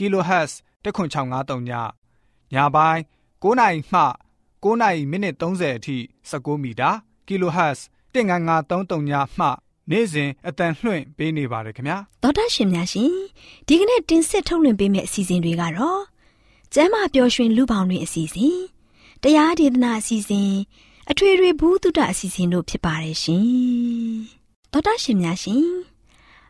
kHz 10653ညညပိုင်း9နိုင်မှ9နိုင်မိနစ်30အထိ16မီတာ kHz 19533ညမှနေ့စဉ်အတန်လှွင့်ပေးနေပါတယ်ခင်ဗျာသောတာရှင်များရှင်ဒီကနေ့တင်ဆက်ထုတ်လွှင့်ပေးမယ့်အစီအစဉ်တွေကတော့ကျမ်းမာပျော်ရွှင်လူပေါင်းတွင်အစီအစဉ်တရားဒေသနာအစီအစဉ်အထွေထွေဘုဒ္ဓအစီအစဉ်တို့ဖြစ်ပါတယ်ရှင်သောတာရှင်များရှင်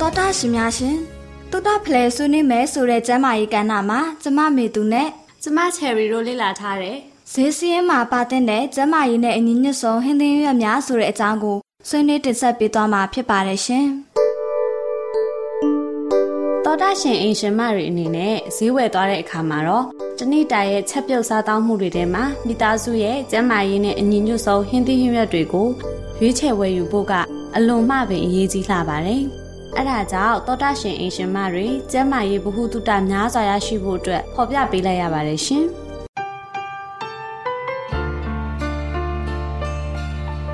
တော်တာရှင်များရှင်တုတ်တဖလဲဆွေးနွေးမယ်ဆိုတဲ့ကျမ်းမာရေးကဏ္ဍမှာကျမမေသူနဲ့ကျမချယ်ရီတို့လေ့လာထားတယ်ဈေးစည်းရင်မှာပါတဲ့ကျမ်းမာရေးနဲ့အညီညွတ်ဆုံးဟင်းသင်းရွက်များဆိုတဲ့အကြောင်းကိုဆွေးနွေးတင်ဆက်ပေးသွားမှာဖြစ်ပါတယ်ရှင်တော်တာရှင်အင်ရှင်မတွေအနေနဲ့ဈေးဝယ်သွားတဲ့အခါမှာတော့တနေ့တာရဲ့ချက်ပြုတ်စားတောင်းမှုတွေထဲမှာမိသားစုရဲ့ကျန်းမာရေးနဲ့အညီညွတ်ဆုံးဟင်းသီးဟင်းရွက်တွေကိုရွေးချယ်ဝယ်ယူဖို့ကအလွန်မှပင်အရေးကြီးလှပါတယ်။ အဲ့ဒါကြောင့်သောတာရှင်အင်ရှင်မတွေကျမ်းမာရေးဗဟုသုတများစွာရရှိဖို့အတွက်ဖော်ပြပေးလိုက်ရပါတယ်ရှင်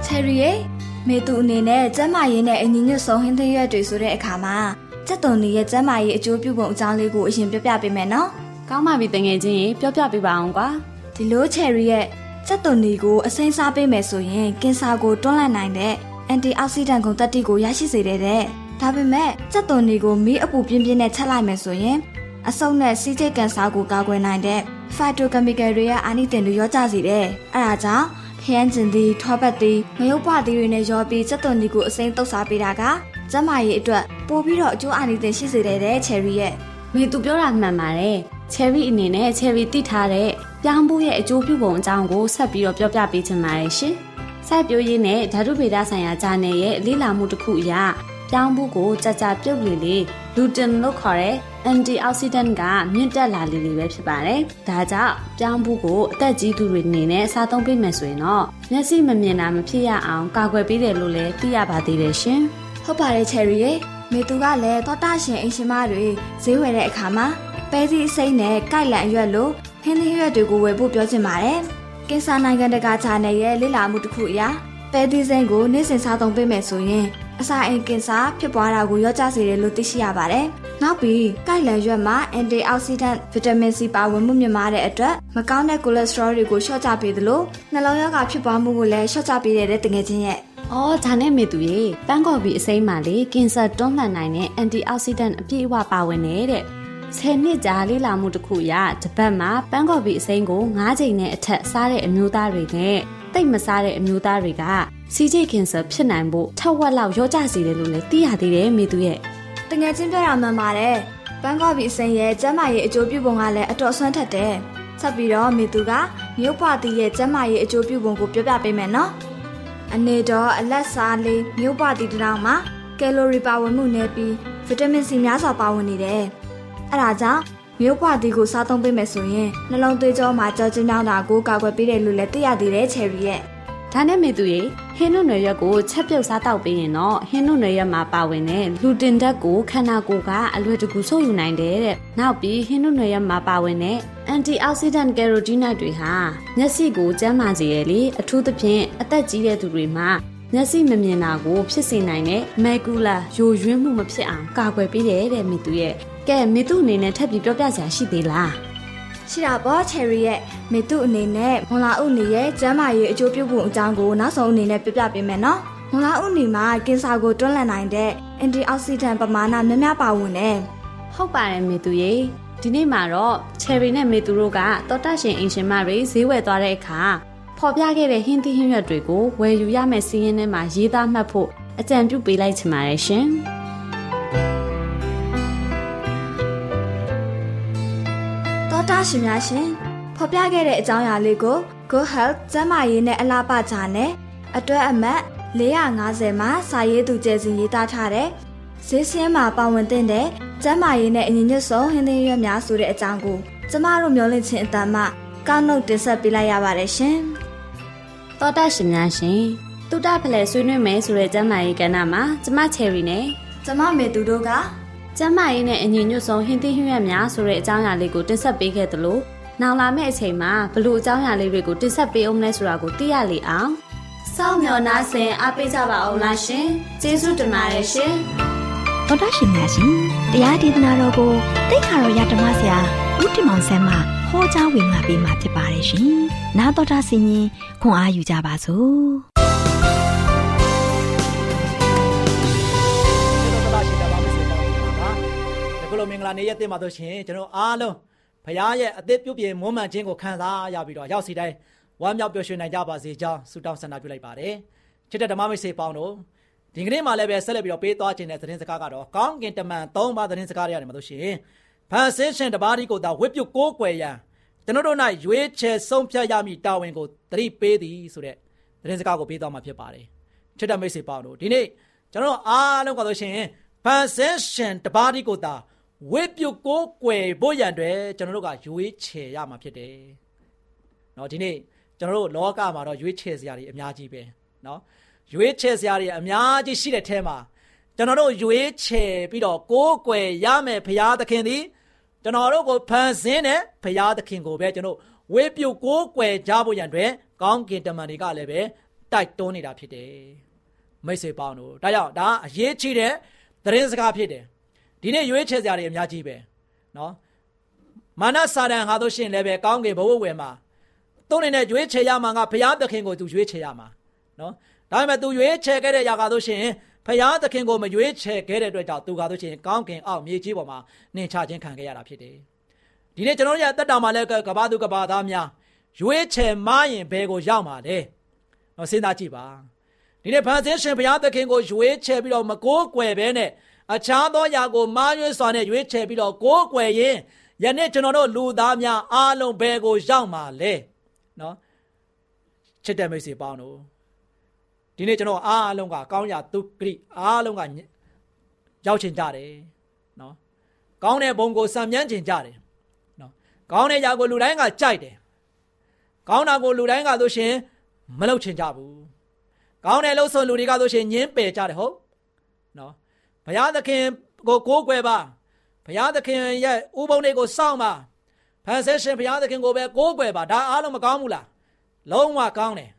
ချယ်ရီရဲ့မေသူအနေနဲ့ကျမ်းမာရေးနဲ့အညီညွတ်ဆုံးဟင်းသရွက်တွေဆိုတဲ့အခါမှာစက်တုံနေရဲ့ကျမ်းမာရေးအကျိုးပြုပုံအကြောင်းလေးကိုအရင်ပြောပြပေးမယ်နော်။ကောင်းပါပြီတငယ်ချင်းရေပြောပြပေးပါအောင်ကွာ။ဒီလိုချယ်ရီရဲ့စက်တုံနေကိုအစိမ်းစားပေးမယ်ဆိုရင်ကင်ဆာကိုတွန်းလှန်နိုင်တဲ့အန်တီအောက်ဆီဒန့်ဂုဏ်သတ္တိကိုရရှိစေတဲ့ ဒါပေမဲ့စက်သွန်တွေကိုမီးအပူပြင်းပြင်းနဲ့ချက်လိုက်မယ်ဆိုရင်အဆုတ်နဲ့စီးကျိတ်ကန်ဆာကိုကာကွယ်နိုင်တဲ့ phytochemical တွေရဲ့အာနိသင်တွေရောကြစေတယ်။အဲဒါကြောင့်ခရမ်းကျင်သည်ထောပတ်သည်ငရုတ်ပွားသည်တွေနဲ့ရောပြီးစက်သွန်တွေကိုအစိမ်းတုပ်စားပေးတာကကျန်းမာရေးအတွက်ပိုပြီးတော့အကျိုးအာနိသင်ရှိစေတယ်တဲ့ချယ်ရီရဲ့မေသူပြောတာမှန်ပါတယ်ချယ်ရီအနေနဲ့ချယ်ရီတိထားတဲ့ပြောင်းဖို့ရဲ့အကျိုးပြုပုံအကြောင်းကိုဆက်ပြီးတော့ပြောပြပေးချင်ပါတယ်ရှင်။စိုက်ပျိုးရေးနဲ့ဓာတုဗေဒဆိုင်ရာဂျာနယ်ရဲ့လေ့လာမှုတစ်ခုအရ ပြောင်းဖို့ကိုကြာကြာပြုတ်လေလေလူတင်လို့ခေါ်တဲ့ antioxidant ကမြင့်တက်လာလေလေပဲဖြစ်ပါတယ်။ဒါကြောင့်ပြောင်းဖို့ကိုအသက်ကြီးသူတွေအနေနဲ့စားသုံးပေးမယ်ဆိုရင်တော့မျက်စိမမြင်တာမဖြစ်ရအောင်ကာကွယ်ပေးတယ်လို့လည်းသိရပါသေးတယ်ရှင်။ဟုတ်ပါတယ်ချယ်ရီရေမေသူကလည်းသောတာရှင်အင်ရှင်မတွေဈေးဝယ်တဲ့အခါမှာပဲစီအစိမ်းနဲ့ကြိုက်လန်အရွက်လိုဟင်းသီးရွက်တွေကိုဝယ်ဖို့ပြောချင်ပါတယ်။ကင်ဆာနိုင်ငံတကာခြာနယ်ရဲ့လေ့လာမှုတစ်ခုအရပဲသီးစိမ်းကိုနေ့စဉ်စားသုံးပေးမယ်ဆိုရင် အစာအိမ်ကင်ဆာဖြစ်ပွားတာကိုရောကြစေတယ်လို့သိရှိရပါတယ်။နောက်ပြီးကိုက်လန်ရွက်မှာ antioxidant vitamin C ပါဝင်မှုမြင့်မားတဲ့အတွက်မကောင်းတဲ့ cholesterol တွေကိုလျှော့ချပေးသလိုနှလုံးရောဂါဖြစ်ပွားမှုကိုလည်းလျှော့ချပေးတဲ့တငယ်ချင်းရဲ့။အော်ဒါနဲ့မေသူရေပန်းကော်ပီအစိမ်းမှလေကင်ဆာတွန်းလှန်နိုင်တဲ့ antioxidant အပြည့်အဝပါဝင်နေတဲ့။ဆယ်နှစ်ကြာလေးလာမှုတစ်ခုရတပတ်မှာပန်းကော်ပီအစိမ်းကို၅ချိန်နဲ့အထက်စားတဲ့အမျိုးသားတွေနဲ့ တိတ်မစားတဲ့အမျိုးသားတွေကစီဂျိကင်ဆာဖြစ်နိုင်ဖို့ထက်ဝက်လောက်ရောကြစေတယ်လို့လည်းသိရသေးတယ်မေသူရဲ့တငယ်ချင်းပြောရမှန်ပါတယ်ပန်းကော်ပီအစိမ်းရဲ့ကျန်းမာရေးအကျိုးပြုပုံကလည်းအတော်ဆွမ်းထက်တယ်ဆက်ပြီးတော့မေသူကမြို့ပွားတီရဲ့ကျန်းမာရေးအကျိုးပြုပုံကိုပြောပြပေးမယ်နော်အနေတော့အလက်စားလေးမြို့ပွားတီတောင်မှာကယ်လိုရီပါဝင်မှုနည်းပြီးဗီတာမင်စီများစွာပါဝင်နေတယ်အဲဒါကြောင့် မြို့ပွားတီကိုစားသုံးပေးမယ်ဆိုရင်နှလုံးသွေးကြောမှာကြောကျဉ်းကြောင်းတာကိုကာကွယ်ပေးတယ်လို့လည်းသိရသေးတယ်ချယ်ရီရဲ့ဒါနဲ့မေသူရေဟင်းနုနယ်ရွက်ကိုချက်ပြုတ်စားတောက်ပေးရင်တော့ဟင်းနုနယ်ရွက်မှာပါဝင်တဲ့လူတင်ဓာတ်ကိုခန္ဓာကိုယ်ကအလွယ်တကူဆုပ်ယူနိုင်တယ်တဲ့။နောက်ပြီးဟင်းနုနယ်ရွက်မှာပါဝင်တဲ့ antioxidant carotenoid တွေဟာမျက်စိကိုကျန်းမာစေရလေအထူးသဖြင့်အသက်ကြီးတဲ့သူတွေမှာမျက်စိမမြင်တာကိုဖြစ်စေနိုင်တဲ့ macula ယိုယွင်းမှုမဖြစ်အောင်ကာကွယ်ပေးတယ်တဲ့မေသူရဲ့ ကဲမေသူအနေနဲ့ထပ်ပြီးပြောပြစရာရှိသေးလားရှိတာပေါ့ချယ်ရီရဲ့မေတုအနေနဲ့မွန်လာဥနေရဲ့ကျမ်းမာရေးအကျိုးပြုဖို့အကြောင်းကိုနောက်ဆုံးအနေနဲ့ပြပြပေးမယ်နော်မွန်လာဥနေမှာကင်ဆာကိုတွန်းလှန်နိုင်တဲ့အန်တီအောက်ဆီဒန့်ပမာဏများများပါဝင်တယ်ဟုတ်ပါတယ်မေသူရေဒီနေ့မှာတော့ချယ်ရီနဲ့မေသူတို့ကတော်တရှင်အင်ရှင်မတွေဈေးဝယ်သွားတဲ့အခါဖော်ပြခဲ့တဲ့ဟင်းသီးဟင်းရွက်တွေကိုဝယ်ယူရမယ့်စီးရင်ထဲမှာရေးသားမှတ်ဖို့အကြံပြုပေးလိုက်ချင်ပါတယ်ရှင်။ ရှင်များရှင်ဖော်ပြခဲ့တဲ့အကြောင်းအရာလေးကို Go Health ကျန်းမာရေးနဲ့အလားပါချာနဲ့အတွဲအမှတ်450မှာစာရေးသူကျယ်စင်ရေးသားထားတဲ့ဈေးစင်းမှာပါဝင်တဲ့ကျန်းမာရေးနဲ့အညီညွတ်ဆုံးဟင်းသီးရွက်များဆိုတဲ့အကြောင်းကိုကျမတို့မျှဝင့်ခြင်းအတမ်းမှကောက်နှုတ်တင်ဆက်ပေးလိုက်ရပါတယ်ရှင်။သောတာရှင်များရှင်တုဒ္ဒဖလဲဆွေးနွေးမယ်ဆိုတဲ့ကျမ်းမာရေးကဏ္ဍမှာကျမချယ်ရီနဲ့ကျမမေသူတို့က ကျမ်းမာရေးနဲ့အညီညွတ်ဆုံးဟင်းသီးဟင်းရွက်များဆိုတဲ့အကြောင်းအရာလေးကိုတင်ဆက်ပေးခဲ့သလိုနောက်လာမယ့်အချိန်မှာဘလို့အကြောင်းအရာလေးတွေကိုတင်ဆက်ပေးအောင်လဲဆိုတာကိုသိရလေအောင်စောင့်မျှော်နှားဆင်အားပေးကြပါအောင်လားရှင်ကျေးဇူးတင်ပါတယ်ရှင်တော်တာရှင်များရှင်တရားဒေသနာတော်ကိုတိတ်ခါတော်ရဓမ္မဆရာဦးတင်မောင်ဆန်းမှဟောကြားဝင်ငါပေးมาဖြစ်ပါတယ်ရှင်နာတော်တာဆင်ရင်ခွန်အားယူကြပါစို့ လိုမင်္ဂလာနေ့ရက်တင်ပါတော့ရှင်ကျွန်တော်အားလုံးဖရားရဲ့အသက်ပြုပြင်မွမ်းမံခြင်းကိုခံစားရပြီးတော့ရောက်စီတိုင်းဝမ်းမြောက်ပျော်ရွှင်နိုင်ကြပါစေကြောင်းဆုတောင်းဆန္ဒပြုလိုက်ပါတယ်ချစ်တဲ့ဓမ္မမိတ်ဆွေပေါင်းတို့ဒီကနေ့မှလည်းပဲဆက်လက်ပြီးတော့ပေးသွားခြင်းတဲ့သတင်းစကားကတော့ကောင်းကင်တမန်၃ပါးသတင်းစကားတွေရတယ်မလို့ရှင်ဖန်ဆင်းရှင်တပါးဒီကိုသာဝိပုကိုးကွယ်ရန်ကျွန်တော်တို့၌ရွေးချယ်ဆုံးဖြတ်ရမည့်တာဝန်ကိုသတိပေးသည်ဆိုတဲ့သတင်းစကားကိုပေးသွားမှာဖြစ်ပါတယ်ချစ်တဲ့မိတ်ဆွေပေါင်းတို့ဒီနေ့ကျွန်တော်အားလုံးကဆိုရှင်ဖန်ဆင်းရှင်တပါးဒီကိုသာ ဝိပုကိုကွယ်ဖို့ရန်တွေကျွန်တော်တို့ကရွေးချယ်ရမှာဖြစ်တယ်။နော်ဒီနေ့ကျွန်တော်တို့လောကမှာတော့ရွေးချယ်စရာတွေအများကြီးပဲနော်ရွေးချယ်စရာတွေအများကြီးရှိတဲ့ထဲမှာကျွန်တော်တို့ရွေးချယ်ပြီးတော့ကိုးကွယ်ရမယ်ဘုရားသခင်သည်ကျွန်တော်တို့ကိုဖန်ဆင်းတဲ့ဘုရားသခင်ကိုပဲကျွန်တော်ဝေပြုတ်ကိုးကွယ်ကြဖို့ရန်အတွက်ကောင်းကင်တမန်တွေကလည်းပဲတိုက်တွန်းနေတာဖြစ်တယ်မိတ်ဆွေပေါင်းတို့ဒါကြောင့်ဒါအရေးကြီးတဲ့သတင်းစကားဖြစ်တယ် ဒီနေ့ရွေးချယ်စရာတွေအများကြီးပဲနော်မာနစာတန်ဟာတို့ရှင်လည်းပဲကောင်းကင်ဘဝဝယ်မှာသူ့အနေနဲ့ရွေးချယ်ရမှာကဘုရားသခင်ကိုသူရွေးချယ်ရမှာနော်ဒါပေမဲ့သူရွေးချယ်ခဲ့တဲ့ຢာကတို့ရှင်ဘုရားသခင်ကိုမရွေးချယ်ခဲ့တဲ့အတွက်ကြောင့်သူကတို့ရှင်ကောင်းကင်အောက်မြေကြီးပေါ်မှာနှင်ချခြင်းခံခဲ့ရတာဖြစ်တယ်ဒီနေ့ကျွန်တော်တို့ရဲ့တက်တာမှာလည်းကဘာသူကဘာသားများရွေးချယ်မရင်ဘယ်ကိုရောက်မှာလဲနော်စဉ်းစားကြည့်ပါဒီနေ့ဖန်ဆင်းရှင်ဘုရားသခင်ကိုရွေးချယ်ပြီးတော့မကိုးကွယ်ဘဲနဲ့ အခြားသောຢာကိုမားရွေးစွာနဲ့ရွေးချယ်ပြီးတော့ကိုးကွယ်ရင်ယနေ့ကျွန်တော်တို့လူသားများအားလုံးဘယ်ကိုရောက်မှာလဲနော်ချစ်တဲ့မိတ်ဆွေပေါင်းတို့ဒီနေ့ကျွန်တော်အားလုံးကကောင်းရာသူဂရိအားလုံးကရောက်ချင်ကြတယ်နော်ကောင်းတဲ့ဘုံကိုစံမြန်းချင်ကြတယ်နော်ကောင်းတဲ့ຢာကိုလူတိုင်းကကြိုက်တယ်ကောင်းတာကိုလူတိုင်းကဆိုရှင်မလုပ်ချင်ကြဘူးကောင်းတဲ့လှုပ်ဆောင်လူတွေကဆိုရှင်ညင်းပယ်ကြတယ်ဟုတ်နော် ဘုရားသခင်ကိုကိုးကွယ်ပါဘုရားသခင်ရဲ့ဥပုံတွေကိုစောင့်ပါဖန်ဆင်းရှင်ဘုရားသခင်ကိုပဲကိုးကွယ်ပါဒါအားလုံးမကောင်းဘူးလားလုံးဝကောင်းတယ်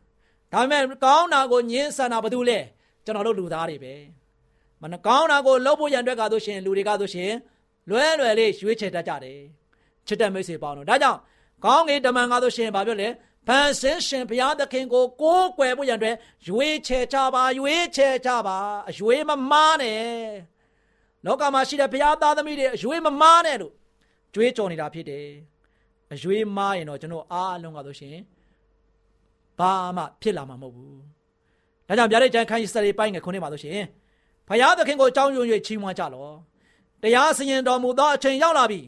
ဒါပေမဲ့ကောင်းတာကိုညှင်းဆန်တာဘာလို့လဲကျွန်တော်တို့လူသားတွေပဲမနကောင်းတာကိုလုပ်ဖို့ရန်အတွက်ကဆိုရှင်လူတွေကဆိုရှင်လွဲလွယ်လေးရွေးချယ်တတ်ကြတယ်ချစ်တဲ့မိတ်ဆွေပေါင်းတို့ဒါကြောင့်ကောင်းကင်တမန်ကားဆိုရှင်ဘာပြောလဲ ဖန်ဆင်းရှင်ဘုရားသခင်ကိုကိုးကွယ်ဖို့ရန်အတွက်ရွေးချယ်ကြပါရွေးချယ်ကြပါအရွေးမမားနဲ့လောကမှာရှိတဲ့ဘုရားသားသမီးတွေအရွေးမမားနဲ့လို့ကြွေးကြော်နေတာဖြစ်တယ်အရွေးမားရင်တော့ကျွန်တော်အားလုံးကဆိုရှင်ဘာမှဖြစ်လာမှာမဟုတ်ဘူးဒါကြောင့်ဗျာဒိတ်ကျမ်းခန်းကြီးစရိပိုင်းငယ်ခုနှစ်မှာဆိုရှင်ဘုရားသခင်ကိုအကြောင်းယွံ၍ချီးမွမ်းကြလော့တရားစီရင်တော်မူသောအချိန်ရောက်လာပြီ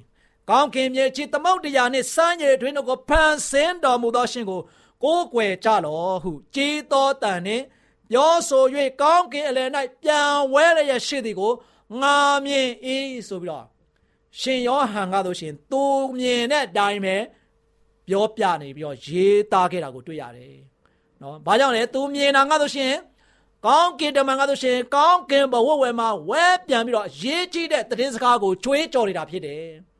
ကောင်းကင်မြေကြီးသမုတ်တရားနှင့်စမ်းရည်တွင်တို့ကိုဖန်ဆင်းတော်မူသောရှင်ကိုကိုးကွယ်ကြလော့ဟုကြီးသောတန်နှင့်ပြောဆို၍ကောင်းကင်အလယ်၌ပြန်ဝဲရရရှိသည်ကိုငါမြင်၏ဆိုပြီးတော့ရှင်ယောဟန်ကဆိုရှင်သူမြင်တဲ့အတိုင်းပဲပြောပြနေပြီးတော့ရေးသားခဲ့တာကိုတွေ့ရတယ်နော်။ဘာကြောင့်လဲသူမြင်တာကဆိုရှင်ကောင်းကင်တမန်ကဆိုရှင်ကောင်းကင်ဘဝဝဲမှာဝဲပြန်ပြီးတော့ရေးကြည့်တဲ့သတင်းစကားကိုကြွေးကြော်နေတာဖြစ်တယ်။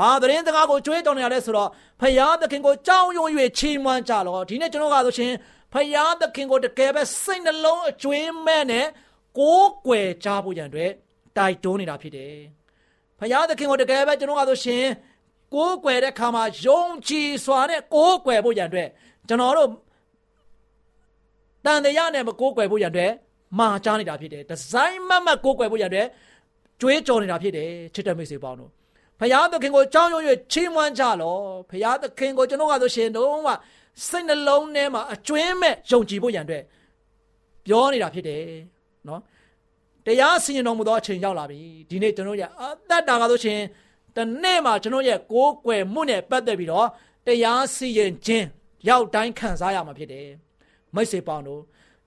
ဘာသတင်းစကားကိုကြွေးကြော်နေရလဲဆိုတော့ဖယားသခင်ကိုကြောင်းယုံ၍ချီးမွမ်းကြလောဒီနေ့ကျွန်တော်ကဆိုရှင်ဖယားသခင်ကိုတကယ်ပဲစိတ်နှလုံးအကျွေးမဲ့နဲ့ကိုးကွယ်ကြဖို့ရန်အတွက်တိုက်တွန်းနေတာဖြစ်တယ်။ဖယားသခင်ကိုတကယ်ပဲကျွန်တော်ကဆိုရှင်ကိုးကွယ်တဲ့ခါမှာယုံကြည်စွာနဲ့ကိုးကွယ်ဖို့ရန်အတွက်ကျွန်တော်တို့တန်တရားနဲ့မကိုးကွယ်ဖို့ရတဲ့မာချားနေတာဖြစ်တယ်ဒီဇိုင်းမတ်မတ်ကိုးကွယ်ဖို့ရတဲ့ကြွေးကြော်နေတာဖြစ်တယ်ချစ်တဲ့မိတ်ဆွေပေါင်းတို့ ဖရာသခင်ကိုကြောင်းရွရွချီးမွမ်းကြလောဖရာသခင်ကိုကျွန်တော်ကဆိုရှင်တော့ကစိတ်နှလုံးထဲမှာအကျွင်းမဲ့ယုံကြည်ဖို့ရန်အတွက်ပြောနေတာဖြစ်တယ်နော်တရားစီရင်တော်မူသောအချိန်ရောက်လာပြီဒီနေ့ကျွန်တော်ရဲ့အသက်တာကဆိုရှင်တနေ့မှာကျွန်တော်ရဲ့ကိုးကွယ်မှုနဲ့ပတ်သက်ပြီးတော့တရားစီရင်ခြင်းရောက်တိုင်းခံစားရမှာဖြစ်တယ်မိတ်ဆွေပေါင်းတို့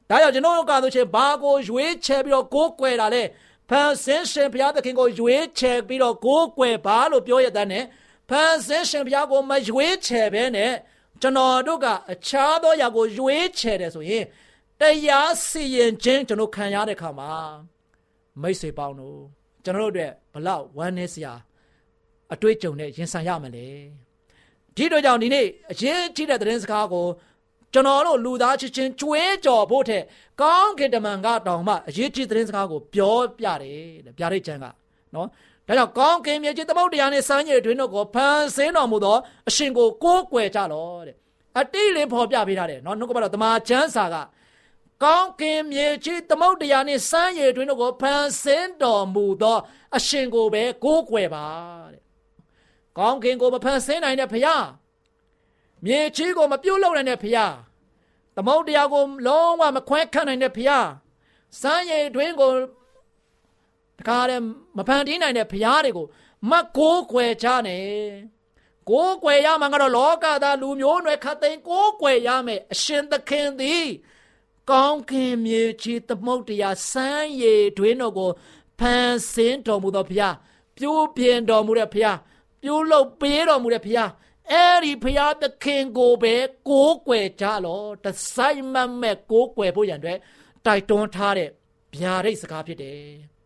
ဒါကြောင့်ကျွန်တော်တို့ကဆိုရှင်ဘာကိုရွေးချယ်ပြီးတော့ကိုးကွယ်တာလဲ ဖန်ဆင်းရှင်ဘုရားသခင်ကိုရွေးချယ်ပြီးတော့ကိုးကွယ်ပါလို့ပြောရတဲ့နဲ့ဖန်ဆင်းရှင်ဘုရားကိုမရွေးချယ်ဘဲနဲ့ကျွန်တော်တို့ကအခြားသောຢာကိုရွေးချယ်တယ်ဆိုရင်တရားစီရင်ခြင်းကျွန်တော်ခံရတဲ့ခါမှာမိတ်ဆွေပေါင်းတို့ကျွန်တော်တို့အတွက်ဘလောက်ဝမ်းနည်းစရာအတွေ့အကြုံနဲ့ရင်ဆိုင်ရမလဲဒီတို့ကြောင့်ဒီနေ့အရေးကြီးတဲ့သတင်းစကားကို ကျွန်တော်တို့လူသားချင်းချင်းကျွဲကြော်ဖို့တဲ့ကောင်းကင်တမန်ကတောင်မှအရေးကြီးသတင်းစကားကိုပြောပြတယ်တဲ့ပြရိတ်ချမ်းကနော်ဒါကြောင့်ကောင်းကင်မြေကြီးသမုတ်တရားနဲ့စမ်းရည်တွင်တို့ကိုဖန်ဆင်းတော်မူသောအရှင်ကိုကိုးကွယ်ကြလောတဲ့အတိလင်းဖော်ပြပေးထားတယ်နော်နှုတ်ကပတော်တမန်ကျမ်းစာကကောင်းကင်မြေကြီးသမုတ်တရားနဲ့စမ်းရည်တွင်တို့ကိုဖန်ဆင်းတော်မူသောအရှင်ကိုပဲကိုးကွယ်ပါတဲ့ကောင်းကင်ကိုမဖန်ဆင်းနိုင်တဲ့ဖခင် မြေကြီးကိုမပြုတ်လုံနိုင်တဲ့ဖခင်သမုတ်တရားကိုလုံးဝမခွဲခန့်နိုင်တဲ့ဖခင်စမ်းရည်တွင်ကိုတခါတည်းမဖန်တီးနိုင်တဲ့ဖခင်တွေကိုမကိုးကွယ်ကြနဲ့ကိုးကွယ်ရမှာကတော့လောကသားလူမျိုးနွယ်ခတ်သိမ်းကိုးကွယ်ရမယ်အရှင်သခင်သည်ကောင်းခင်မြေကြီးသမုတ်တရားစမ်းရည်တွင်တို့ကိုဖန်ဆင်းတော်မူသောဖခင်ပြိုးပြင်တော်မူတဲ့ဖခင်ပြိုးလုတ်ပေးတော်မူတဲ့ဖခင် အဲ့ဒီဖရာသခင်ကိုပဲကိုးကွယ်ကြလောတဆိုင်မမဲ့ကိုးကွယ်ဖို့ရန်အတွက်တိုက်တွန်းထားတဲ့ဗျာဒိတ်စကားဖြစ်တယ်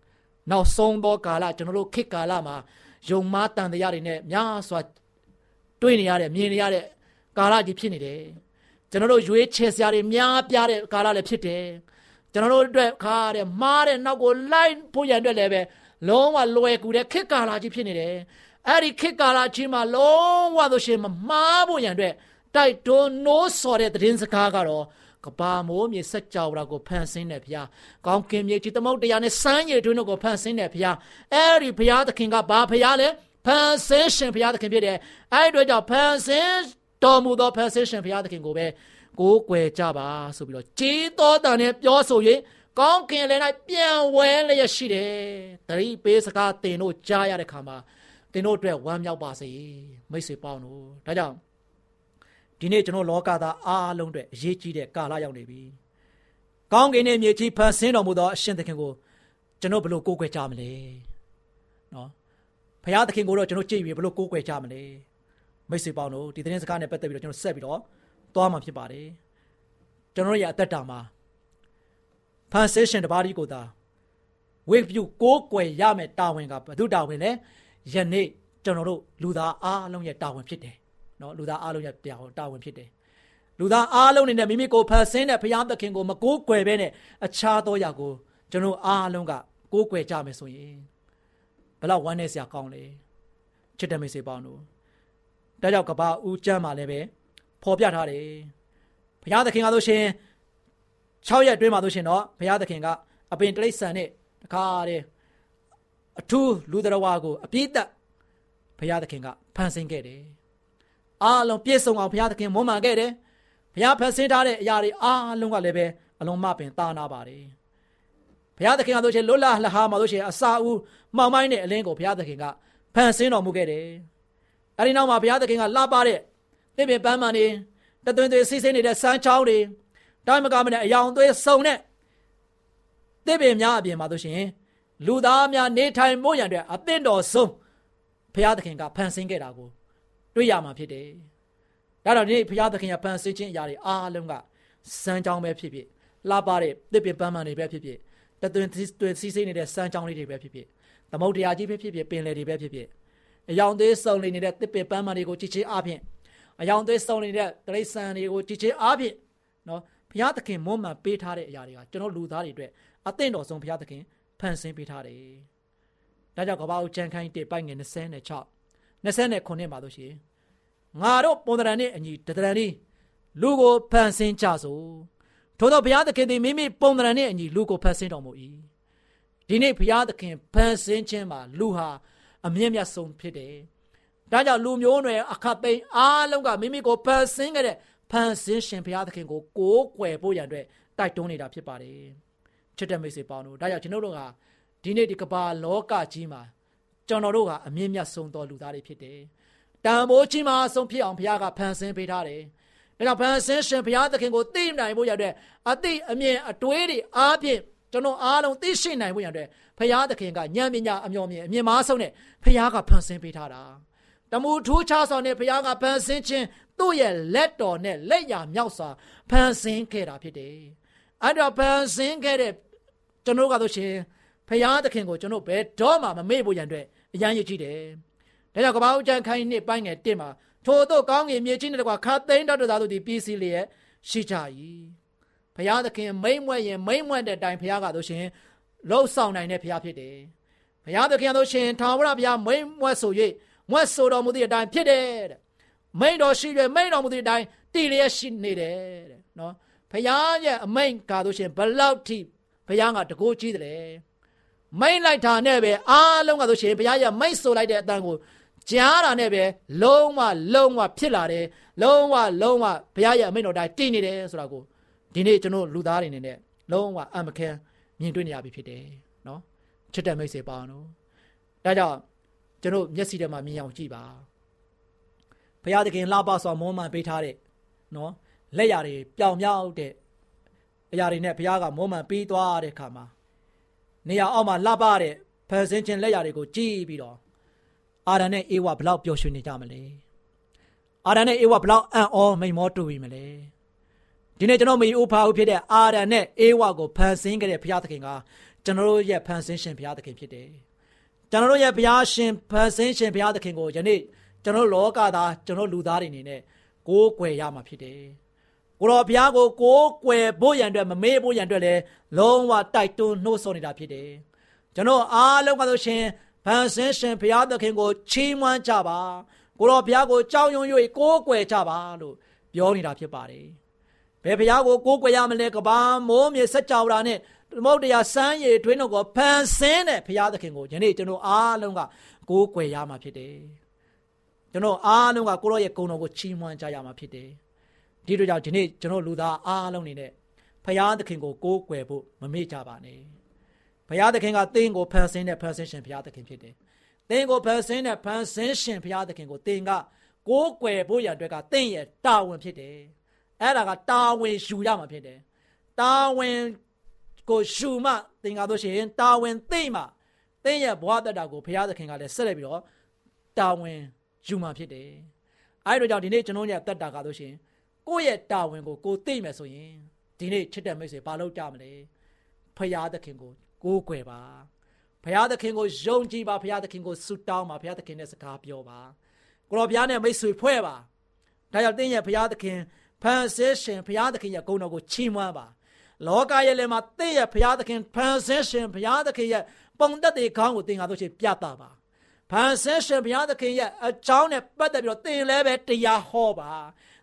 ။နောက်ဆုံးသောကာလကျွန်တော်တို့ခေတ်ကာလမှာယုံမားတန်တရားတွေနဲ့များစွာတွေ့နေရတဲ့မြင်နေရတဲ့ကာလကြီးဖြစ်နေတယ်။ကျွန်တော်တို့ရွေးချယ်စရာတွေများပြားတဲ့ကာလလည်းဖြစ်တယ်။ကျွန်တော်တို့အတွက်ခါတဲ့မားတဲ့နောက်ကိုလိုက်ဖို့ရန်အတွက်လည်းပဲလုံးဝလွယ်ကူတဲ့ခေတ်ကာလကြီးဖြစ်နေတယ်။ အဲ့ဒီခေတ်ကာလချင်းမှာလုံးဝဆိုရှင်မမှားဖို့ရန်အတွက်တိုက်တွန်းနိုးဆော်တဲ့သတင်းစကားကတော့ကဘာမိုးမြေစက်ကြောရာကိုဖန်ဆင်းတဲ့ဘုရားကောင်းကင်မြေကြီးသမုတ်တရားနဲ့စမ်းရည်တွင်းတို့ကိုဖန်ဆင်းတဲ့ဘုရားအဲ့ဒီဘုရားသခင်ကဘာဘုရားလဲဖန်ဆင်းရှင်ဘုရားသခင်ဖြစ်တယ်အဲ့ဒီအတွက်ကြောင့်ဖန်ဆင်းတော်မူသောဖန်ဆင်းရှင်ဘုရားသခင်ကိုပဲကိုးကွယ်ကြပါဆိုပြီးတော့ကြီးတော်တန်နဲ့ပြောဆိုရင်ကောင်းကင်လည်း၌ပြန်ဝဲလျက်ရှိတယ်တတိပေးစကားတင်တို့ကြားရတဲ့ခါမှာ သင်တို့အတွက်ဝမ်းမြောက်ပါစေမိတ်ဆွေပေါင်းတို့ဒါကြောင့်ဒီနေ့ကျွန်တော်လောကသားအားလုံးအတွက်အရေးကြီးတဲ့ကာလရောက်နေပြီကောင်းကင်နဲ့မြေကြီးဖန်ဆင်းတော်မူသောအရှင်သခင်ကိုကျွန်တော်ဘယ်လိုကိုးကွယ်ကြမလဲနော်ဘုရားသခင်ကိုတော့ကျွန်တော်ကြည့်ပြီးဘယ်လိုကိုးကွယ်ကြမလဲမိတ်ဆွေပေါင်းတို့ဒီသတင်းစကားနဲ့ပတ်သက်ပြီးတော့ကျွန်တော်ဆက်ပြီးတော့သွားမှာဖြစ်ပါတယ်ကျွန်တော်ရဲ့အသက်တာမှာဖန်ဆင်းရှင်တပါးဒီကိုသာဝိပုကိုးကွယ်ရမယ်တာဝန်ကဘု து တာဝန်လဲ ယနေ့ကျွန်တော်တို့လူသားအားလုံးရဲ့တာဝန်ဖြစ်တယ်နော်လူသားအားလုံးရဲ့တာဝန်ဖြစ်တယ်လူသားအားလုံးနေနဲ့မိမိကိုဖန်ဆင်းတဲ့ဘုရားသခင်ကိုမကိုးကွယ်ဘဲနဲ့အခြားသောຢာကိုကျွန်တော်အားလုံးကကိုးကွယ်ကြမယ်ဆိုရင်ဘလောက်ဝမ်းနည်းစရာကောင်းလဲချစ်တဲ့မိတ်ဆွေပေါင်းတို့ဒါကြောင့်ကဘာဦးကျမ်းမှာလည်းပဲဖဖော်ပြထားတယ်ဘုရားသခင်ကဆိုရှင်6ရက်အတွင်းမှာဆိုရှင်တော့ဘုရားသခင်ကအပင်တိရစ္ဆာန်နဲ့တခါတည်း အထူးလူတော်ဝါကိုအပြည့်သက်ဘုရားသခင်ကဖန်ဆင်းခဲ့တယ်အားလုံးပြည့်စုံအောင်ဘုရားသခင်မွမ်းမံခဲ့တယ်ဘုရားဖန်ဆင်းထားတဲ့အရာတွေအားလုံးကလည်းပဲအလုံးမပင်တာနာပါတယ်ဘုရားသခင်ကဆိုရှင်လွတ်လပ်လဟာမှာဆိုရှင်အစာဦးမှောင်မိုင်းတဲ့အလင်းကိုဘုရားသခင်ကဖန်ဆင်းတော်မူခဲ့တယ်အဲဒီနောက်မှာဘုရားသခင်ကလှပတဲ့သစ်ပင်ပန်းမှန်တွေတသွင်သွေးစီးဆင်းနေတဲ့စမ်းချောင်းတွေတိုင်းမကမနဲ့အယောင်သွေးစုံတဲ့သစ်ပင်များအပြင်မှာဆိုရှင် လူသားများနေထိုင်မို့ရန်အတွက်အသင့်တော်ဆုံးဘုရားသခင်ကဖန်ဆင်းခဲ့တာကိုတွေ့ရမှာဖြစ်တယ်။ဒါတော့ဒီဘုရားသခင်ကဖန်ဆင်းခြင်းအရာတွေအားလုံးကစမ်းချောင်းပဲဖြစ်ဖြစ်လှပတဲ့သစ်ပင်ပန်းမှန်တွေပဲဖြစ်ဖြစ်တသွင်သွေးစီးဆင်းနေတဲ့စမ်းချောင်းလေးတွေပဲဖြစ်ဖြစ်သမုတ်တရားကြီးပဲဖြစ်ဖြစ်ပင်လယ်တွေပဲဖြစ်ဖြစ်အယောင်သေးစုံနေတဲ့သစ်ပင်ပန်းမှန်တွေကိုကြည်ချင်းအားဖြင့်အယောင်သွေးစုံနေတဲ့တရိษံတွေကိုကြည်ချင်းအားဖြင့်နော်ဘုရားသခင်မွမ်းမံပေးထားတဲ့အရာတွေကကျွန်တော်လူသားတွေအတွက်အသင့်တော်ဆုံးဘုရားသခင် ဖန်ဆင်းပေးထားတယ်။ဒါကြောင့်ကပ္ပဦးချန်ခိုင်းတေပိုက်ငယ်26 29မှာလို့ရှိရင်ငါတို့ပုံသဏ္ဍာန်နဲ့အညီတသဏ္ဍာန်ဤလူကိုဖန်ဆင်းကြစို့ထို့သောဘုရားသခင်သည်မိမိပုံသဏ္ဍာန်နဲ့အညီလူကိုဖန်ဆင်းတော်မူ၏ဒီနေ့ဘုရားသခင်ဖန်ဆင်းခြင်းမှာလူဟာအမြင့်မြတ်ဆုံးဖြစ်တယ်ဒါကြောင့်လူမျိုးနွယ်အခတ်သိမ်းအားလုံးကမိမိကိုဖန်ဆင်းခဲ့တဲ့ဖန်ဆင်းရှင်ဘုရားသခင်ကိုကိုးကွယ်ဖို့ရန်အတွက်တိုက်တွန်းနေတာဖြစ်ပါတယ် ချစ်တဲ့မိတ်ဆွေပေါင်းတို့ဒါကြောင့်ကျွန်တော်တို့ကဒီနေ့ဒီကမ္ဘာလောကကြီးမှာကျွန်တော်တို့ကအမြင့်မြတ်ဆုံးသောလူသားတွေဖြစ်တယ်တန်ဖိုးကြီးမားဆုံးဖြစ်အောင်ဘုရားကဖန်ဆင်းပေးထားတယ်ဒါကြောင့်ဖန်ဆင်းရှင်ဘုရားသခင်ကိုသိနိုင်ဖို့ရတဲ့အသိအမြင်အတွေးတွေအားဖြင့်ကျွန်တော်အားလုံးသိရှိနိုင်ဖို့ရတဲ့ဘုရားသခင်ကဉာဏ်ပညာအမျှော်မြင်အမြင်မားဆုံးနဲ့ဘုရားကဖန်ဆင်းပေးထားတာတမူထူးခြားဆောင်တဲ့ဘုရားကဖန်ဆင်းခြင်းသူ့ရဲ့လက်တော်နဲ့လက်ရမြောက်စွာဖန်ဆင်းခဲ့တာဖြစ်တယ်။အဲ့တော့ဖန်ဆင်းခဲ့တဲ့ ကျွန်တော်ကဆိုရှင်ဘုရားသခင်ကိုကျွန်တော်ဘယ်တော့မှမမေ့ဖို့ရန်အတွက်အရန်ရည်ကြည့်တယ်။ဒါကြောင့်ကပ္ပဦးကျန်ခိုင်းနှစ်ပိုင်းငယ်တစ်မှာထို့သောကောင်းကင်မြေကြီးနဲ့တကွာခတ်သိမ်းတတ်တော်သူဒီပြည်စီလျက်ရှိကြ၏။ဘုရားသခင်မိမ့်မွဲ့ရင်မိမ့်မွဲ့တဲ့အတိုင်းဘုရားကဆိုရှင်လှုပ်ဆောင်နိုင်တဲ့ဘုရားဖြစ်တယ်။ဘုရားသခင်ဆိုရှင်ထာဝရဘုရားမိမ့်မွဲ့ဆို၍မွဲ့ဆိုတော်မူသည့်အတိုင်းဖြစ်တယ်တဲ့မိန်တော်ရှိရမိန်တော်မူသည့်အတိုင်းတည်လျက်ရှိနေတယ်တဲ့နော်ဘုရားရဲ့အမိန်ကားလို့ရှင်ဘလောက်ထိ ဘုရားကတကိုးကြီးတယ်မိန်လိုက်တာနဲ့ပဲအားလုံးကဆိုရှင်ဘုရားရဲ့မိန်ဆိုလိုက်တဲ့အတန်ကိုကြားတာနဲ့ပဲလုံးဝလုံးဝဖြစ်လာတယ်လုံးဝလုံးဝဘုရားရဲ့အမိန်တော်တိုင်းတည်နေတယ်ဆိုတာကိုဒီနေ့ကျွန်တော်လူသားတွေနေနဲ့လုံးဝအမခံမြင်တွေ့နေရပြီဖြစ်တယ်နော်ချစ်တဲ့မိတ်ဆွေပေါင်းတို့ဒါကြောင့်ကျွန်တော်မျက်စိထဲမှာမြင်အောင်ကြည့်ပါဘုရားသခင်လှပစွာမွမ်းမံပေးထားတဲ့နော်လက်ရာတွေပျောင်မြောက်တဲ့ အရာတွေနဲ့ဘုရားကမွမ်းမံပေးသွားတဲ့အခါမှာနေရာအောက်မှာလှပတဲ့ဖန်ဆင်းခြင်းလက်ရာတွေကိုကြည့်ပြီးတော့အာရန်နဲ့အေဝဘလောက်ပျော်ရွှင်နေကြမလဲအာရန်နဲ့အေဝဘလောက်အံ့ဩမိန်မောတူပြီမလဲဒီနေ့ကျွန်တော်မေဥဖာဦးဖြစ်တဲ့အာရန်နဲ့အေဝကိုဖန်ဆင်းခဲ့တဲ့ဘုရားသခင်ကကျွန်တော်တို့ရဲ့ဖန်ဆင်းရှင်ဘုရားသခင်ဖြစ်တယ်ကျွန်တော်တို့ရဲ့ဘုရားရှင်ဖန်ဆင်းရှင်ဘုရားသခင်ကိုယနေ့ကျွန်တော်လောကသားကျွန်တော်လူသားတွေအနေနဲ့ကိုးကွယ်ရမှာဖြစ်တယ်။ ကိုတော်ဘုရားကိုကိုးကွယ်ဖို့ရန်အတွက်မမေ့ဖို့ရန်အတွက်လည်းလုံးဝတိုက်တွန်းနှိုးဆော်နေတာဖြစ်တယ်။ကျွန်တော်အားလုံးကဆိုရှင်ဗန်ဆင်းရှင်ဘုရားသခင်ကိုချီးမွမ်းကြပါ။ကိုတော်ဘုရားကိုကြောက်ရွံ့၍ကိုးကွယ်ကြပါလို့ပြောနေတာဖြစ်ပါတယ်။ဘယ်ဘုရားကိုကိုးကွယ်ရမလဲကဘာမိုးမြေစัจ java ရာနဲ့သမုတ်တရားစမ်းရည်တွင်းတော်ကိုဖန်ဆင်းတဲ့ဘုရားသခင်ကိုယနေ့ကျွန်တော်အားလုံးကကိုးကွယ်ရမှာဖြစ်တယ်။ကျွန်တော်အားလုံးကကိုရောရဲ့ဂုဏ်တော်ကိုချီးမွမ်းကြရမှာဖြစ်တယ် ဒီတို့ကြောင့်ဒီနေ့ကျွန်တော်လူသားအားလုံးနေနဲ့ဖရာသခင်ကိုကိုးကွယ်ဖို့မမေ့ကြပါနဲ့ဖရာသခင်ကသင်ကိုဖန်ဆင်းတဲ့ဖန်ဆင်းရှင်ဖရာသခင်ဖြစ်တယ်သင်ကိုဖန်ဆင်းတဲ့ဖန်ဆင်းရှင်ဖရာသခင်ကိုသင်ကကိုးကွယ်ဖို့ရအတွက်ကသင်ရဲ့တာဝန်ဖြစ်တယ်အဲ့ဒါကတာဝန်ယူရမှာဖြစ်တယ်တာဝန်ကိုယူမှသင်ကားလို့ရှိရင်တာဝန်သိမှသင်ရဲ့ဘဝတတကိုဘုရားသခင်ကလည်းဆက်လက်ပြီးတော့တာဝန်ယူမှာဖြစ်တယ်။အဲဒီတော့ကြောင့်ဒီနေ့ကျွန်တော်ရဲ့တက်တာကားလို့ရှိရင် ကိုယ့်ရဲ့တာဝန်ကိုကိုသိမယ်ဆိုရင်ဒီနေ့ချစ်တဲ့မိတ်ဆွေဘာလုပ်ကြမလဲ။ဖရာသခင်ကိုကိုးကွယ်ပါ။ဖရာသခင်ကိုယုံကြည်ပါဖရာသခင်ကိုဆုတောင်းပါဖရာသခင်နဲ့စကားပြောပါ။ကိုတော်ဘုရားနဲ့မိတ်ဆွေဖွဲ့ပါ။ဒါကြောင့်တင်းရဲ့ဖရာသခင်ဖန်ဆင်းရှင်ဖရာသခင်ရဲ့ဂုဏ်တော်ကိုချီးမွမ်းပါ။လောကရဲ့လည်းမှာတင်းရဲ့ဖရာသခင်ဖန်ဆင်းရှင်ဖရာသခင်ရဲ့ပုံသက်တဲ့ခေါင်းကိုတင်ကားလို့ရှိရင်ပြသပါ။ဖန်ဆင်းရှင်ဘုရားသခင်ရဲ့အကြောင်းနဲ့ပတ်သက်ပြီးတော့သင်လည်းပဲတရားဟောပါ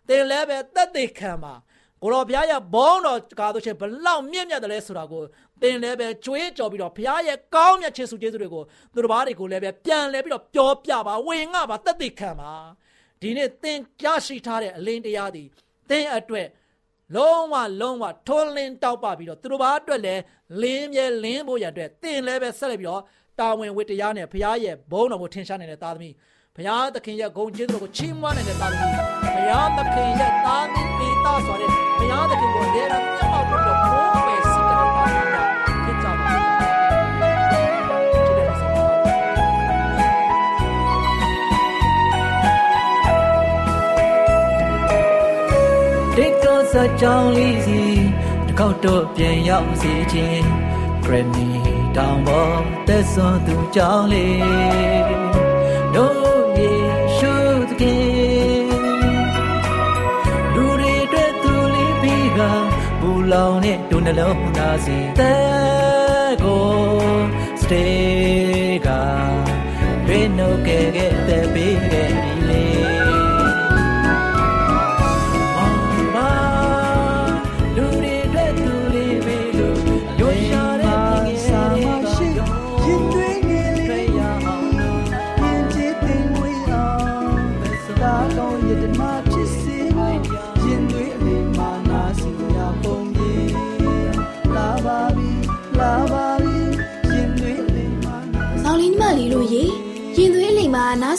သင်လည်းပဲတက်သေးခံပါကိုတော်ဘုရားရဲ့ဘုန်းတော်ကားတို့ချင်းဘလောက်မြင့်မြတ်တယ်လဲဆိုတာကိုသင်လည်းပဲကြွေးကြော်ပြီးတော့ဘုရားရဲ့ကောင်းမြတ်ခြင်းစုကျေးဇူးတွေကိုသူတို့ဘာတွေကိုလည်းပဲပြန်လဲပြီးတော့ပြောပြပါဝင်ငါပါတက်သေးခံပါဒီနေ့သင်ကြားရှိထားတဲ့အလင်းတရားသည်သင်အတွက်လုံးဝလုံးဝထွန်းလင်းတောက်ပပြီးတော့သူတို့ဘာအတွက်လဲလင်းမြဲလင်းဖို့ရအတွက်သင်လည်းပဲဆက်လက်ပြီးတော့တာဝန်ဝတ္တရားနဲ့ဘုရားရဲ့ဘုန်းတော်ကိုထင်ရှားနေတဲ့သားသမီးဘုရားသခင်ရဲ့ဂုဏ်ကျေးဇူးကိုချီးမွမ်းနေတဲ့သားသမီး ဘုရားသခင်ရဲ့သားသမီးပေတာဆိုတဲ့ဘုရားသခင်ကိုလည်းမျက်မှောက်ပြုလို့ဘိုးပဲစိတ်တော်ပါနေတာဖြစ်ကြပါစေ။ချစ်တဲ့မိတ်ဆွေဒီကောစကြောင်းလေးစီတစ်ခေါက်တော့ပြန်ရောက်စီခြင်းဂရမီတောင်ပေါ်သက်စွန်သူကြောင်းလေးတို့ ကဘူလောင်နဲ့ဒုနှလုံးသားစီတဲ့ကိုစတေးကဘယ်နှုတ်ခဲ့ခဲ့တဲ့ပေးခဲ့ပြီလေ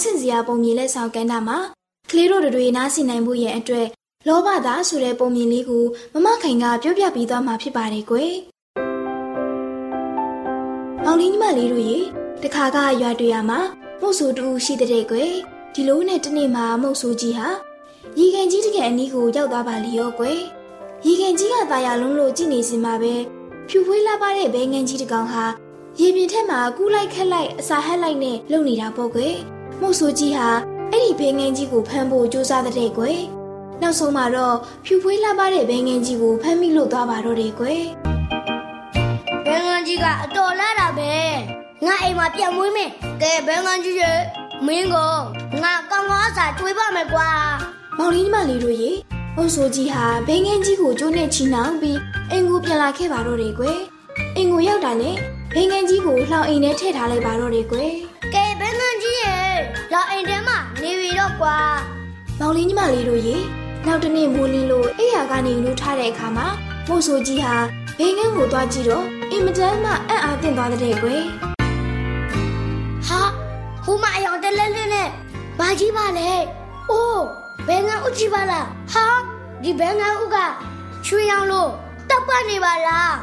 ဆင်စရာပုံမြင်လက်ဆောင်ကမ်းတာမှာကလေးတို့တွေနားဆင်နိုင်ဖို့ရဲ့အတွက်လောဘသားဆိုတဲ့ပုံမြင်လေးကိုမမခိုင်ကပြောပြပြီးသွားမှာဖြစ်ပါတယ်ကွယ်။မောင်လေးညီမလေးတို့ရေတခါကရွာတွေ့ရမှာမုတ်ဆူတူရှိတဲ့ကွယ်ဒီလိုနဲ့တနေ့မှာမုတ်ဆူကြီးဟာရီကန်ကြီးတကယ်အနီးကိုရောက်သွားပါလေရောကွယ်ရီကန်ကြီးကตาရလုံးလို့ကြည့်နေစင်မှာပဲဖြူဖွေးလာပါတဲ့ဘဲငန်းကြီးတစ်ကောင်ဟာရေပြင်ထက်မှာကူးလိုက်ခက်လိုက်အစာဟက်လိုက်နဲ့လုံနေတာပေါ့ကွယ် မုတ်ဆူကြီးဟာအဲ့ဒီဘဲငန်းကြီးကိုဖမ်းဖို့ကြိုးစားတဲ့ကွယ်နောက်ဆုံးမှာတော့ဖြူဖွေးလာပါတဲ့ဘဲငန်းကြီးကိုဖမ်းမိလို့သွားပါတော့တယ်ကွယ်ဘယ်ငန်းကြီးကအတော်လာတာပဲငါအိမ်မှာပြန်မွေးမယ်ကဲဘယ်ငန်းကြီးရဲ့မင်းကိုငါကောင်းကောင်းအစာတွေးပါမယ်ကွာမောင်လေးညီမလေးတို့ရေအုပ်ဆိုကြီးဟာဘိငန်းကြီးကိုကျိုးနဲ့ချီနှောင်ပြီးအင်ကိုပြန်လာခဲ့ပါတော့တယ်ကွယ်အင်ကိုရောက်တာနဲ့ဘိငန်းကြီးကိုလှောင်အိမ်ထဲထည့်ထားလိုက်ပါတော့တယ်ကွယ်ကဲဘယ်ငန်းကြီးရဲ့ လာအိမ်ထဲမှာနေပြီတော့ကွာမောင်လေးညီမလေးတို့ရေနောက်တနေ့မိုးလင်းလို့အိယာကနေလူထားတဲ့အခါမှာမို့ဆိုကြီးဟာဘိငန်းကိုသွားကြည့်တော့အင်မတန်မှအံ့အားသင့်သွားတဲ့ကွယ်ဟာဟိုမအယောင်တလဲလဲနဲ့ဘာကြီးပါလဲအိုးဘယ်ငန်းဥကြီးပါလားဟာဒီဘယ်ငန်းဥကချွေရောင်လို့တောက်ပနေပါလား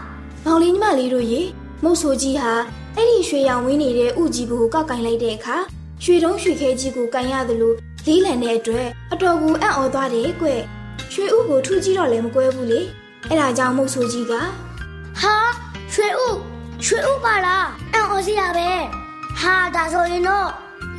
မောင်လေးညီမလေးတို့ရေမုတ်ဆိုကြီးဟာအဲ့ဒီရွှေရောင်ဝင်းနေတဲ့ဥကြီးဘူးကိုကောက်ကင်လိုက်တဲ့အခါ ရွှေတုံးရွှေခဲကြီးကိုကန်ရသလိုလေးလံတဲ့အတွက်အတော်ကိုအံ့ဩသွားတယ်ကွရွှေဥကိုထူးကြည့်တော့လည်းမကွဲဘူးလေအဲ့ဒါကြောင့်မုတ်ဆိုကြီးကဟာရွှေဥရွှေဥပါလားအံ့ဩစရာပဲဟာဒါဆိုရင်တော့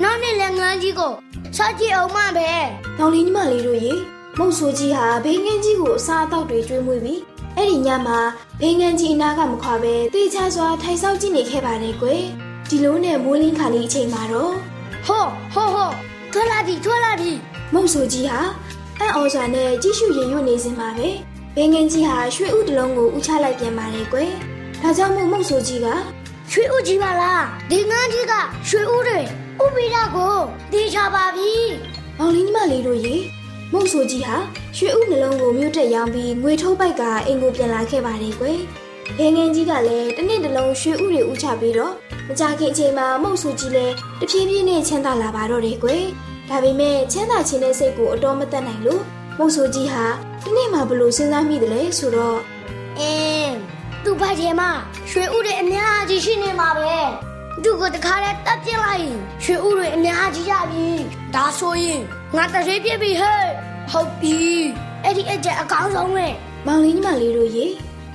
နောက်နေ့လည်းငန်းကြီးကိုစားကြည့်အောင်မပဲမောင်လေးညီမလေးတို့ရေမုတ်ဆိုကြီးဟာဘေးငန်းကြီးကိုအစားအသောက်တွေကျွေးမွေးပြီးအဲ့ဒီညမှာဘေးငန်းကြီးအနားကမခွာပဲတေချာစွာထိုင်ဆောက်ကြည့်နေခဲ့ပါတယ်ကွဒီလိုနဲ့မိုးလင်းခါလေးအချိန်မှာတော့ ဟိုဟိုဟိုထွက်လာပြီထွက်လာပြီမုတ်ဆိုကြီးဟာအံ့ဩစွာနဲ့ကြည့်ရှုရင်ရွတ်နေစင်ပါပဲဘင်းငင်းကြီးဟာရွှေဥတစ်လုံးကိုဥချလိုက်ပြန်ပါတယ်ကွယ်ဒါကြောင့်မို့မုတ်ဆိုကြီးကရွှေဥကြီးပါလားဒီငန်းကြီးကရွှေဥတွေဥပိဒါကိုတေးချပါပြီမောင်လေးညီမလေးတို့ရေမုတ်ဆိုကြီးဟာရွှေဥနှလုံးကိုမြို့တက်ရောင်းပြီးငွေထုတ်ပိုက်ကအိမ်ကိုပြန်လာခဲ့ပါတယ်ကွယ် ဘင်းငင်းကြီးကလည်းတစ်နေ့တစ်လုံးရွှေဥတွေဥချပြီးတော့မကြခင်အချိန်မှာမုတ်ဆိုကြီးလည်းတဖြည်းဖြည်းနဲ့ချမ်းသာလာပါတော့တယ်ကွယ်ဒါပေမဲ့ချမ်းသာခြင်းတဲ့စိတ်ကိုအတော်မတတ်နိုင်လို့မုတ်ဆိုကြီးဟာဒီနေ့မှဘလို့စဉ်းစားမိတယ်လဲဆိုတော့အင်းသူ့ဘက်ထဲမှာရွှေဥတွေအများကြီးရှိနေမှာပဲသူ့ကိုတခါလဲတပ်ပြစ်လိုက်ရင်ရွှေဥတွေအများကြီးရပြီဒါဆိုရင်ငါတရေပြစ်ပြီဟဲ့ဟုတ်ပြီအဲ့ဒီအကျက်အကောင်းဆုံးပဲမောင်လေးညီမလေးတို့ရေ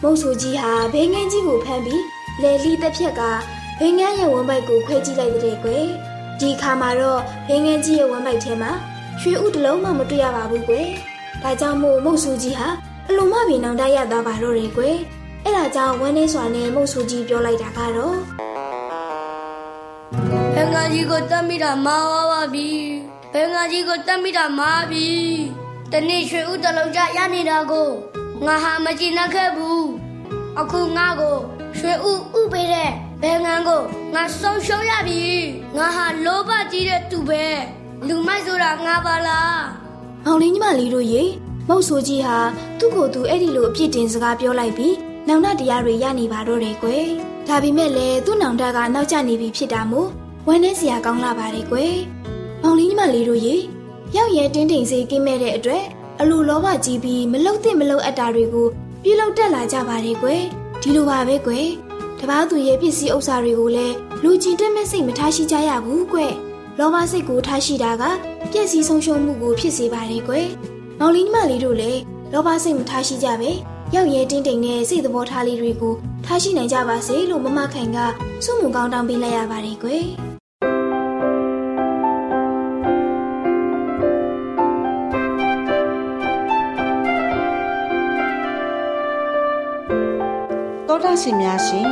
မုတ်ဆူကြီးဟာဘိငန်းကြီးကိုဖမ်းပြီးလေလီတစ်ဖြက်ကဘိငန်းရဲ့ဝမ်းပိုက်ကိုခွဲကြည့်လိုက်တဲ့ကွယ်ဒီခါမှာတော့ဘိငန်းကြီးရဲ့ဝမ်းပိုက်ထဲမှာရွှေဥတစ်လုံးမှမတွေ့ရပါဘူးကွယ်ဒါကြောင့်မို့မုတ်ဆူကြီးဟာအလုံးမပင်နောင်တရရသွားပါတော့တယ်ကွယ်အဲ့ဒါကြောင့်ဝမ်းနေစွာနဲ့မုတ်ဆူကြီးပြောလိုက်တာကတော့ဘင်္ဂါကြီးကိုတတ်မိတာမာဝါပါပြီဘင်္ဂါကြီးကိုတတ်မိတာမာပြီတနေ့ရွှေဦးတလုံးကြရနေတာကို ငါဟာမကြည့်နှက်ခဲ့ဘူးအခုငါကိုရွှေဦးဥပေးတဲ့ဘယ်ငံကိုငါဆုံးရှုံးရပြီငါဟာလောဘကြီးတဲ့သူပဲလူမိုက်ဆိုတာငါပါလားမောင်လေးညီမလေးတို့ရေမုတ်ဆိုကြီးဟာသူ့ကိုယ်သူအဲ့ဒီလိုအပြစ်တင်စကားပြောလိုက်ပြီးနောင်တတရားတွေရနေပါတော့တယ်ကွယ်ဒါပေမဲ့လည်းသူ့နောင်တကနောက်ကျနေပြီဖြစ်တာမို့ဝမ်းနည်းစရာကောင်းလာပါတယ်ကွယ်မောင်လေးညီမလေးတို့ရေရောက်ရဲတင်းတိမ်စေးကင်းမဲ့တဲ့အတွက် အလိုလောဘကြီးပြီးမလုတ်သင့်မလုတ်အပ်တာတွေကိုပြုလုပ်တတ်လာကြပါတယ်ကွယ်ဒီလိုပါပဲကွယ်တပားသူရဲ့ပစ္စည်းဥစ္စာတွေကိုလည်းလူကျင်တက်မဲ့စိတ်မထားရှိကြရဘူးကွယ်လောဘစိတ်ကိုထားရှိတာကပြည့်စည်ဆုံးရှုံးမှုကိုဖြစ်စေပါတယ်ကွယ်မောင်လေးညီမလေးတို့လည်းလောဘစိတ်မထားရှိကြပဲရောက်ရဲတင်းတိမ်နဲ့စိတ်သဘောထားလေးတွေကိုထားရှိနိုင်ကြပါစေလို့မမခိုင်ကစုမှုကောင်းတောင်းပေးလိုက်ရပါတယ်ကွယ် တောတာရှင်များရှင်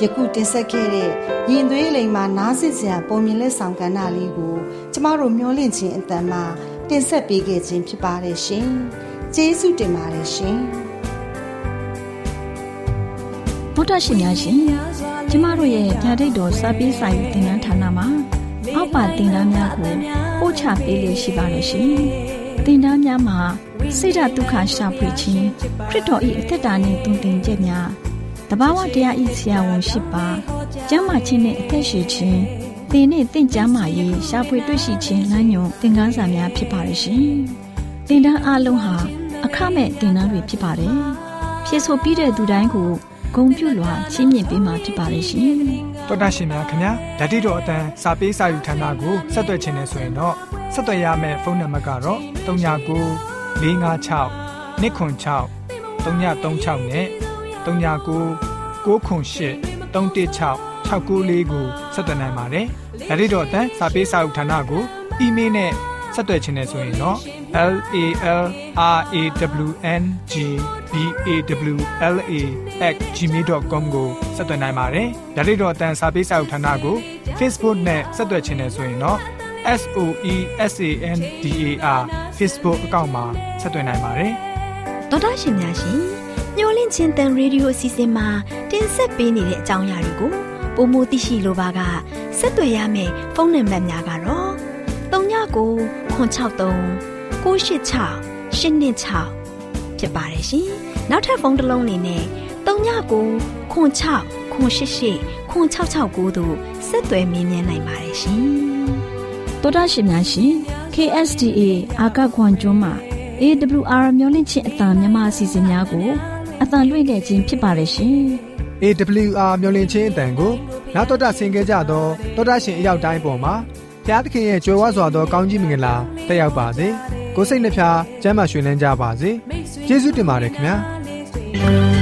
ယခုတင်ဆက်ခဲ့တဲ့ရင်သွေးလိမ်မှာနားစစ်စရာပုံမြင်လက်ဆောင်ကဏ္ဍလေးကိုကျမတို့မျှဝင့်ခြင်းအတန်မှာတင်ဆက်ပေးခဲ့ခြင်းဖြစ်ပါတယ်ရှင်ကျေးဇူးတင်ပါတယ်ရှင်ဗုဒ္ဓရှင်များရှင်ကျမတို့ရဲ့ဓာတ်ဒိတ်တော်စာပေးစာယူတင်နန်းဌာနမှာအောက်ပါတင်ဒားများကိုပို့ချပေးလို့ရှိပါတယ်ရှင်တင်ဒားများမှာဆိဒ္ဓတုခရှာဖွေခြင်းခရစ်တော်၏အသက်တာနှင့်တုန်တင်ကြများ တဘာဝတရားဤဆရာဝန်ရှိပါကျမ်းမာခြင်းနှင့်အသက်ရှိခြင်းသင်နှင့်တင့်ကြမာရေးရှာဖွေတွေ့ရှိခြင်းလမ်းညွန်သင်ခန်းစာများဖြစ်ပါရဲ့ရှင်တင်ဒားအလုံးဟာအခမဲ့တင်ဒားတွေဖြစ်ပါတယ်ဖြစ်ဆိုပြီးတဲ့သူတိုင်းကိုဂုံပြုလွှာချင်းမြင့်ပေးမှာဖြစ်ပါရဲ့ရှင်တော်တာရှင်များခင်ဗျာဓာတိတော်အတန်းစာပေးစာယူဌာနကိုဆက်သွယ်ခြင်းနဲ့ဆိုရင်တော့ဆက်သွယ်ရမယ့်ဖုန်းနံပါတ်ကတော့39 656 296 336နဲ့ 39 98 316 694ကိုဆက်သွင်းနိုင်ပါတယ်။ဒါ့အပြင်တော့အတန်းစာပေးစာဥထာဏာကိုအီးမေးလ်နဲ့ဆက်သွယ်ခြင်းနဲ့ဆိုရင်တော့ l a l r a w n g b a w l a @ gmail.com ကိုဆက်သွင်းနိုင်ပါတယ်။ဒါ့အပြင်တော့အတန်းစာပေးစာဥထာဏာကို Facebook နဲ့ဆက်သွယ်ခြင်းနဲ့ဆိုရင်တော့ S O E S A N D A R Facebook အကောင့်မှာဆက်သွင်းနိုင်ပါတယ်။တော်တော်ရှင်များရှင် ညိုလင့်ချင်းတန်ရေဒီယိုအစီအစဉ်မှာတင်ဆက်ပေးနေတဲ့အကြောင်းအရာတွေကိုပိုမိုသိရှိလိုပါကဆက်သွယ်ရမယ့်ဖုန်းနံပါတ်များကတော့396 683 686ဖြစ်ပါတယ်ရှင်။နောက်ထပ်ဖုန်းတစ်လုံးနေနဲ့399 96 688 669တို့ဆက်သွယ်မြင်းမြန်းနိုင်ပါတယ်ရှင်။တော်တော်ရှင်များရှင် KSTA အာကခွန်ကျွန်းမှာ AWR မျိုးလင့်ချင်းအတံမြန်မာအစီအစဉ်များကို အတံလွှင့်ခဲ့ခြင်းဖြစ်ပါတယ်ရှင်။ AWR မျော်လင့်ခြင်းအတန်ကိုနောက်တော်တာဆင် gay ကြတော့တော်တာရှင်အရောက်တိုင်းပေါ်မှာဘုရားသခင်ရဲ့ကြွယ်ဝစွာသောကောင်းကြီးမင်္ဂလာတက်ရောက်ပါစေကိုယ်စိတ်နှဖျားစမ်းမွှေနှမ်းကြပါစေယေရှုတင်ပါတယ်ခင်ဗျာ